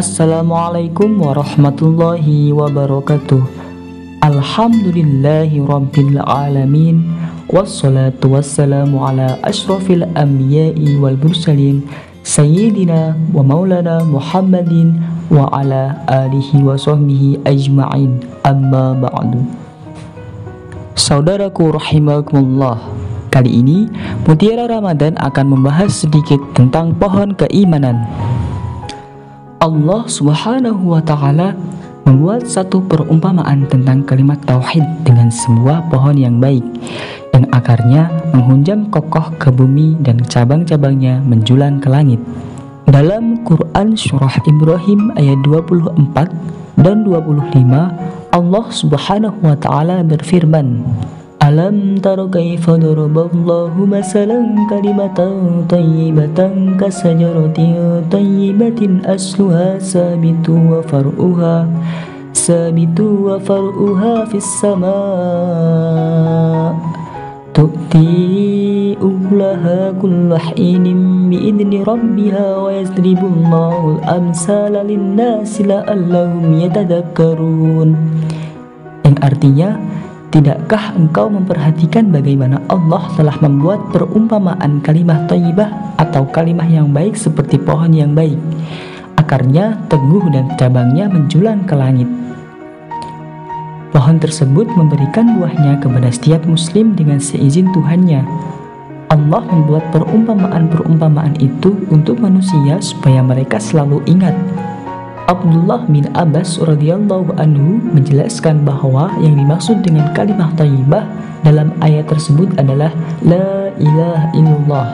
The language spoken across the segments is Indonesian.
Assalamualaikum warahmatullahi wabarakatuh. Alhamdulillahi rabbil alamin. Wassalatu wassalamu ala ashrafil anbiya'i wal mursalin. Sayyidina wa maulana Muhammadin wa ala alihi wa sahbihi ajma'in. Amma ba'du. Saudaraku rahimakumullah Kali ini Mutiara Ramadan akan membahas sedikit tentang pohon keimanan Allah Subhanahu wa taala membuat satu perumpamaan tentang kalimat tauhid dengan sebuah pohon yang baik yang akarnya menghunjam kokoh ke bumi dan cabang-cabangnya menjulang ke langit. Dalam Quran Surah Ibrahim ayat 24 dan 25 Allah Subhanahu wa taala berfirman Alam taro kaifa daraballahu masalan kalimatan tayyibatan kasajaratin tayyibatin asluha sabitu wa far'uha sabitu wa far'uha fis sama' tu'ti ulaha kulla hinin bi'idni rabbiha wa yasribullahu al-amsala lin-nasi la'allahum yatadakkarun yang artinya Tidakkah engkau memperhatikan bagaimana Allah telah membuat perumpamaan kalimah thayyibah atau kalimah yang baik seperti pohon yang baik? Akarnya teguh dan cabangnya menjulang ke langit. Pohon tersebut memberikan buahnya kepada setiap muslim dengan seizin Tuhannya. Allah membuat perumpamaan-perumpamaan itu untuk manusia supaya mereka selalu ingat Abdullah bin Abbas radhiyallahu anhu menjelaskan bahwa yang dimaksud dengan kalimat thayyibah dalam ayat tersebut adalah la ilaha illallah.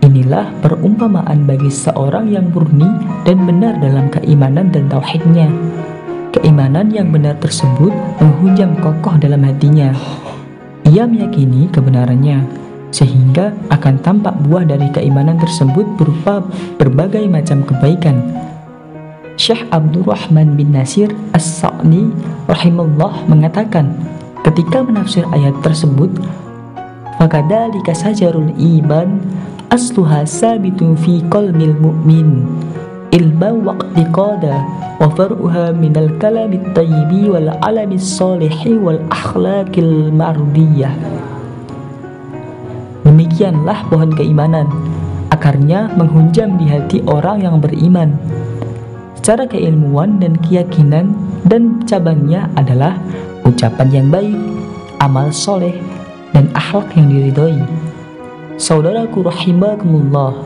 Inilah perumpamaan bagi seorang yang murni dan benar dalam keimanan dan tauhidnya. Keimanan yang benar tersebut menghujam kokoh dalam hatinya. Ia meyakini kebenarannya, sehingga akan tampak buah dari keimanan tersebut berupa berbagai macam kebaikan, Syekh Abdurrahman bin Nasir As-Sa'ni rahimahullah mengatakan ketika menafsir ayat tersebut fakadalika sajarul iman asluha sabitun fi qalbil mu'min ilma waqtiqada wa far'uha minal kalamit tayyibi wal alamis salihi wal akhlaqil mardiyah. Demikianlah pohon keimanan akarnya menghunjam di hati orang yang beriman secara keilmuan dan keyakinan dan cabangnya adalah ucapan yang baik, amal soleh, dan akhlak yang diridhoi. Saudaraku rahimakumullah,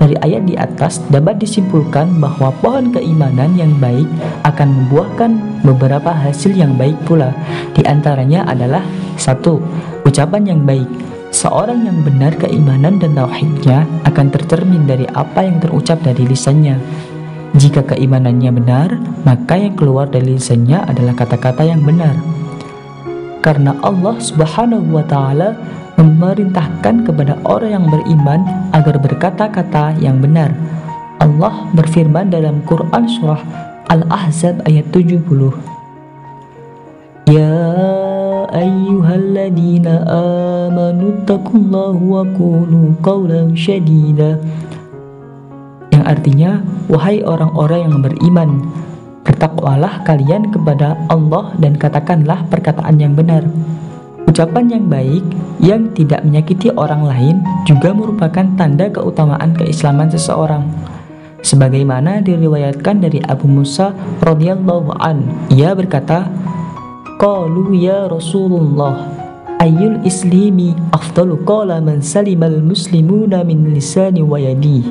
dari ayat di atas dapat disimpulkan bahwa pohon keimanan yang baik akan membuahkan beberapa hasil yang baik pula. Di antaranya adalah satu, ucapan yang baik. Seorang yang benar keimanan dan tauhidnya akan tercermin dari apa yang terucap dari lisannya. Jika keimanannya benar, maka yang keluar dari lisannya adalah kata-kata yang benar. Karena Allah Subhanahu wa taala memerintahkan kepada orang yang beriman agar berkata-kata yang benar. Allah berfirman dalam Quran surah Al-Ahzab ayat 70. Ya ayyuhalladzina amanu taqullaha wa qulu qawlan syadida yang artinya, wahai orang-orang yang beriman, bertakwalah kalian kepada Allah dan katakanlah perkataan yang benar. Ucapan yang baik yang tidak menyakiti orang lain juga merupakan tanda keutamaan keislaman seseorang. Sebagaimana diriwayatkan dari Abu Musa radhiyallahu an, ia berkata, "Qalu ya Rasulullah, ayyul islimi afdalu qala man salimal muslimuna min lisani wa yadi."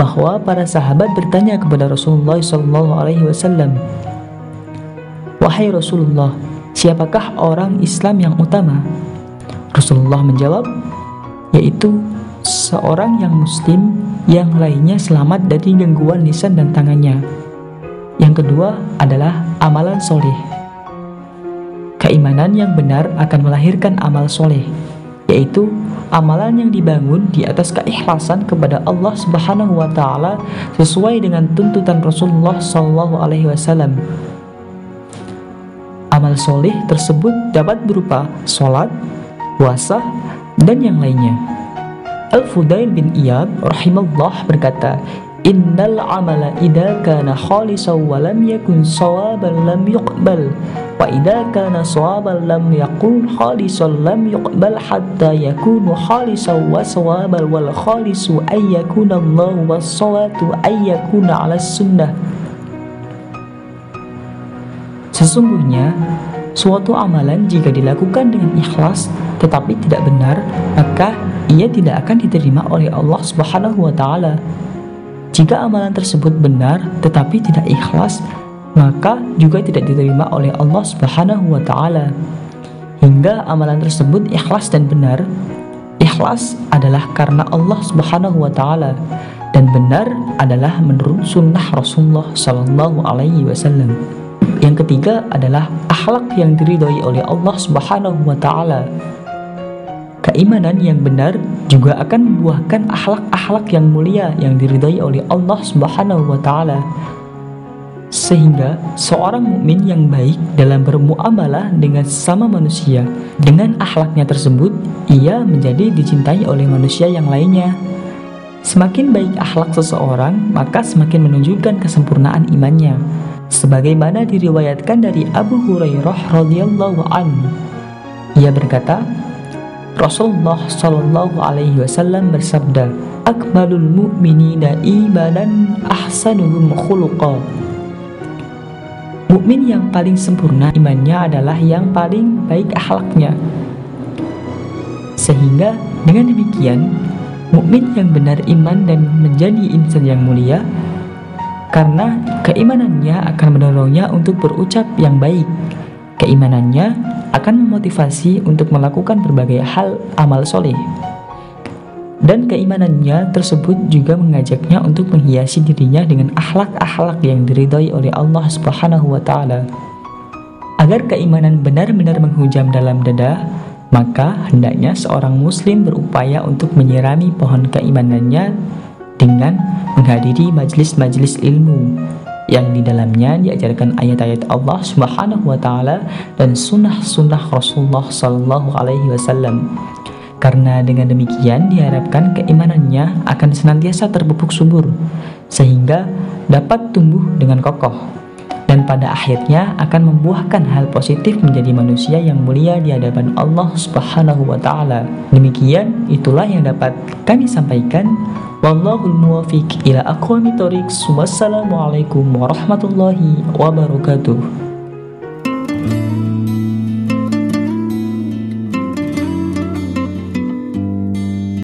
Bahwa para sahabat bertanya kepada Rasulullah Shallallahu Alaihi Wasallam, wahai Rasulullah, siapakah orang Islam yang utama? Rasulullah menjawab, yaitu seorang yang Muslim yang lainnya selamat dari gangguan lisan dan tangannya. Yang kedua adalah amalan soleh. Keimanan yang benar akan melahirkan amal soleh, yaitu amalan yang dibangun di atas keikhlasan kepada Allah Subhanahu wa taala sesuai dengan tuntutan Rasulullah Shallallahu alaihi wasallam. Amal soleh tersebut dapat berupa sholat, puasa, dan yang lainnya. Al-Fudail bin Iyad rahimahullah berkata, Innal amala idza kana khalisan wa lam yakun sawaban lam yuqbal. Wa idza kana sawaban lam yakun khalisan lam yuqbal hatta yakunu khalisan wa sawaban wal khalisu ay yakuna Allah was sawatu ay yakuna ala sunnah. Sesungguhnya suatu amalan jika dilakukan dengan ikhlas tetapi tidak benar maka ia tidak akan diterima oleh Allah Subhanahu wa taala jika amalan tersebut benar tetapi tidak ikhlas, maka juga tidak diterima oleh Allah Subhanahu wa taala. Hingga amalan tersebut ikhlas dan benar. Ikhlas adalah karena Allah Subhanahu wa taala dan benar adalah menurut sunnah Rasulullah Sallallahu alaihi wasallam. Yang ketiga adalah akhlak yang diridhoi oleh Allah Subhanahu wa taala. Keimanan yang benar juga akan membuahkan akhlak-akhlak yang mulia yang diridhai oleh Allah Subhanahu wa taala. Sehingga seorang mukmin yang baik dalam bermuamalah dengan sesama manusia, dengan akhlaknya tersebut, ia menjadi dicintai oleh manusia yang lainnya. Semakin baik akhlak seseorang, maka semakin menunjukkan kesempurnaan imannya. Sebagaimana diriwayatkan dari Abu Hurairah radhiyallahu anhu. Ia berkata, Rasulullah Shallallahu Alaihi Wasallam bersabda, "Akmalul mu'minina imanan ahsanuhum khuluqa." Mukmin yang paling sempurna imannya adalah yang paling baik akhlaknya. Sehingga dengan demikian, mukmin yang benar iman dan menjadi insan yang mulia karena keimanannya akan mendorongnya untuk berucap yang baik. Keimanannya akan memotivasi untuk melakukan berbagai hal amal soleh. Dan keimanannya tersebut juga mengajaknya untuk menghiasi dirinya dengan akhlak-akhlak yang diridhoi oleh Allah Subhanahu wa taala. Agar keimanan benar-benar menghujam dalam dada, maka hendaknya seorang muslim berupaya untuk menyirami pohon keimanannya dengan menghadiri majelis-majelis ilmu yang di dalamnya diajarkan ayat-ayat Allah Subhanahu wa taala dan sunnah-sunnah Rasulullah sallallahu alaihi wasallam. Karena dengan demikian diharapkan keimanannya akan senantiasa terpupuk subur sehingga dapat tumbuh dengan kokoh dan pada akhirnya akan membuahkan hal positif menjadi manusia yang mulia di hadapan Allah Subhanahu wa taala. Demikian itulah yang dapat kami sampaikan. Wallahul muwafiq ila aqwamit thoriq. Wassalamualaikum warahmatullahi wabarakatuh.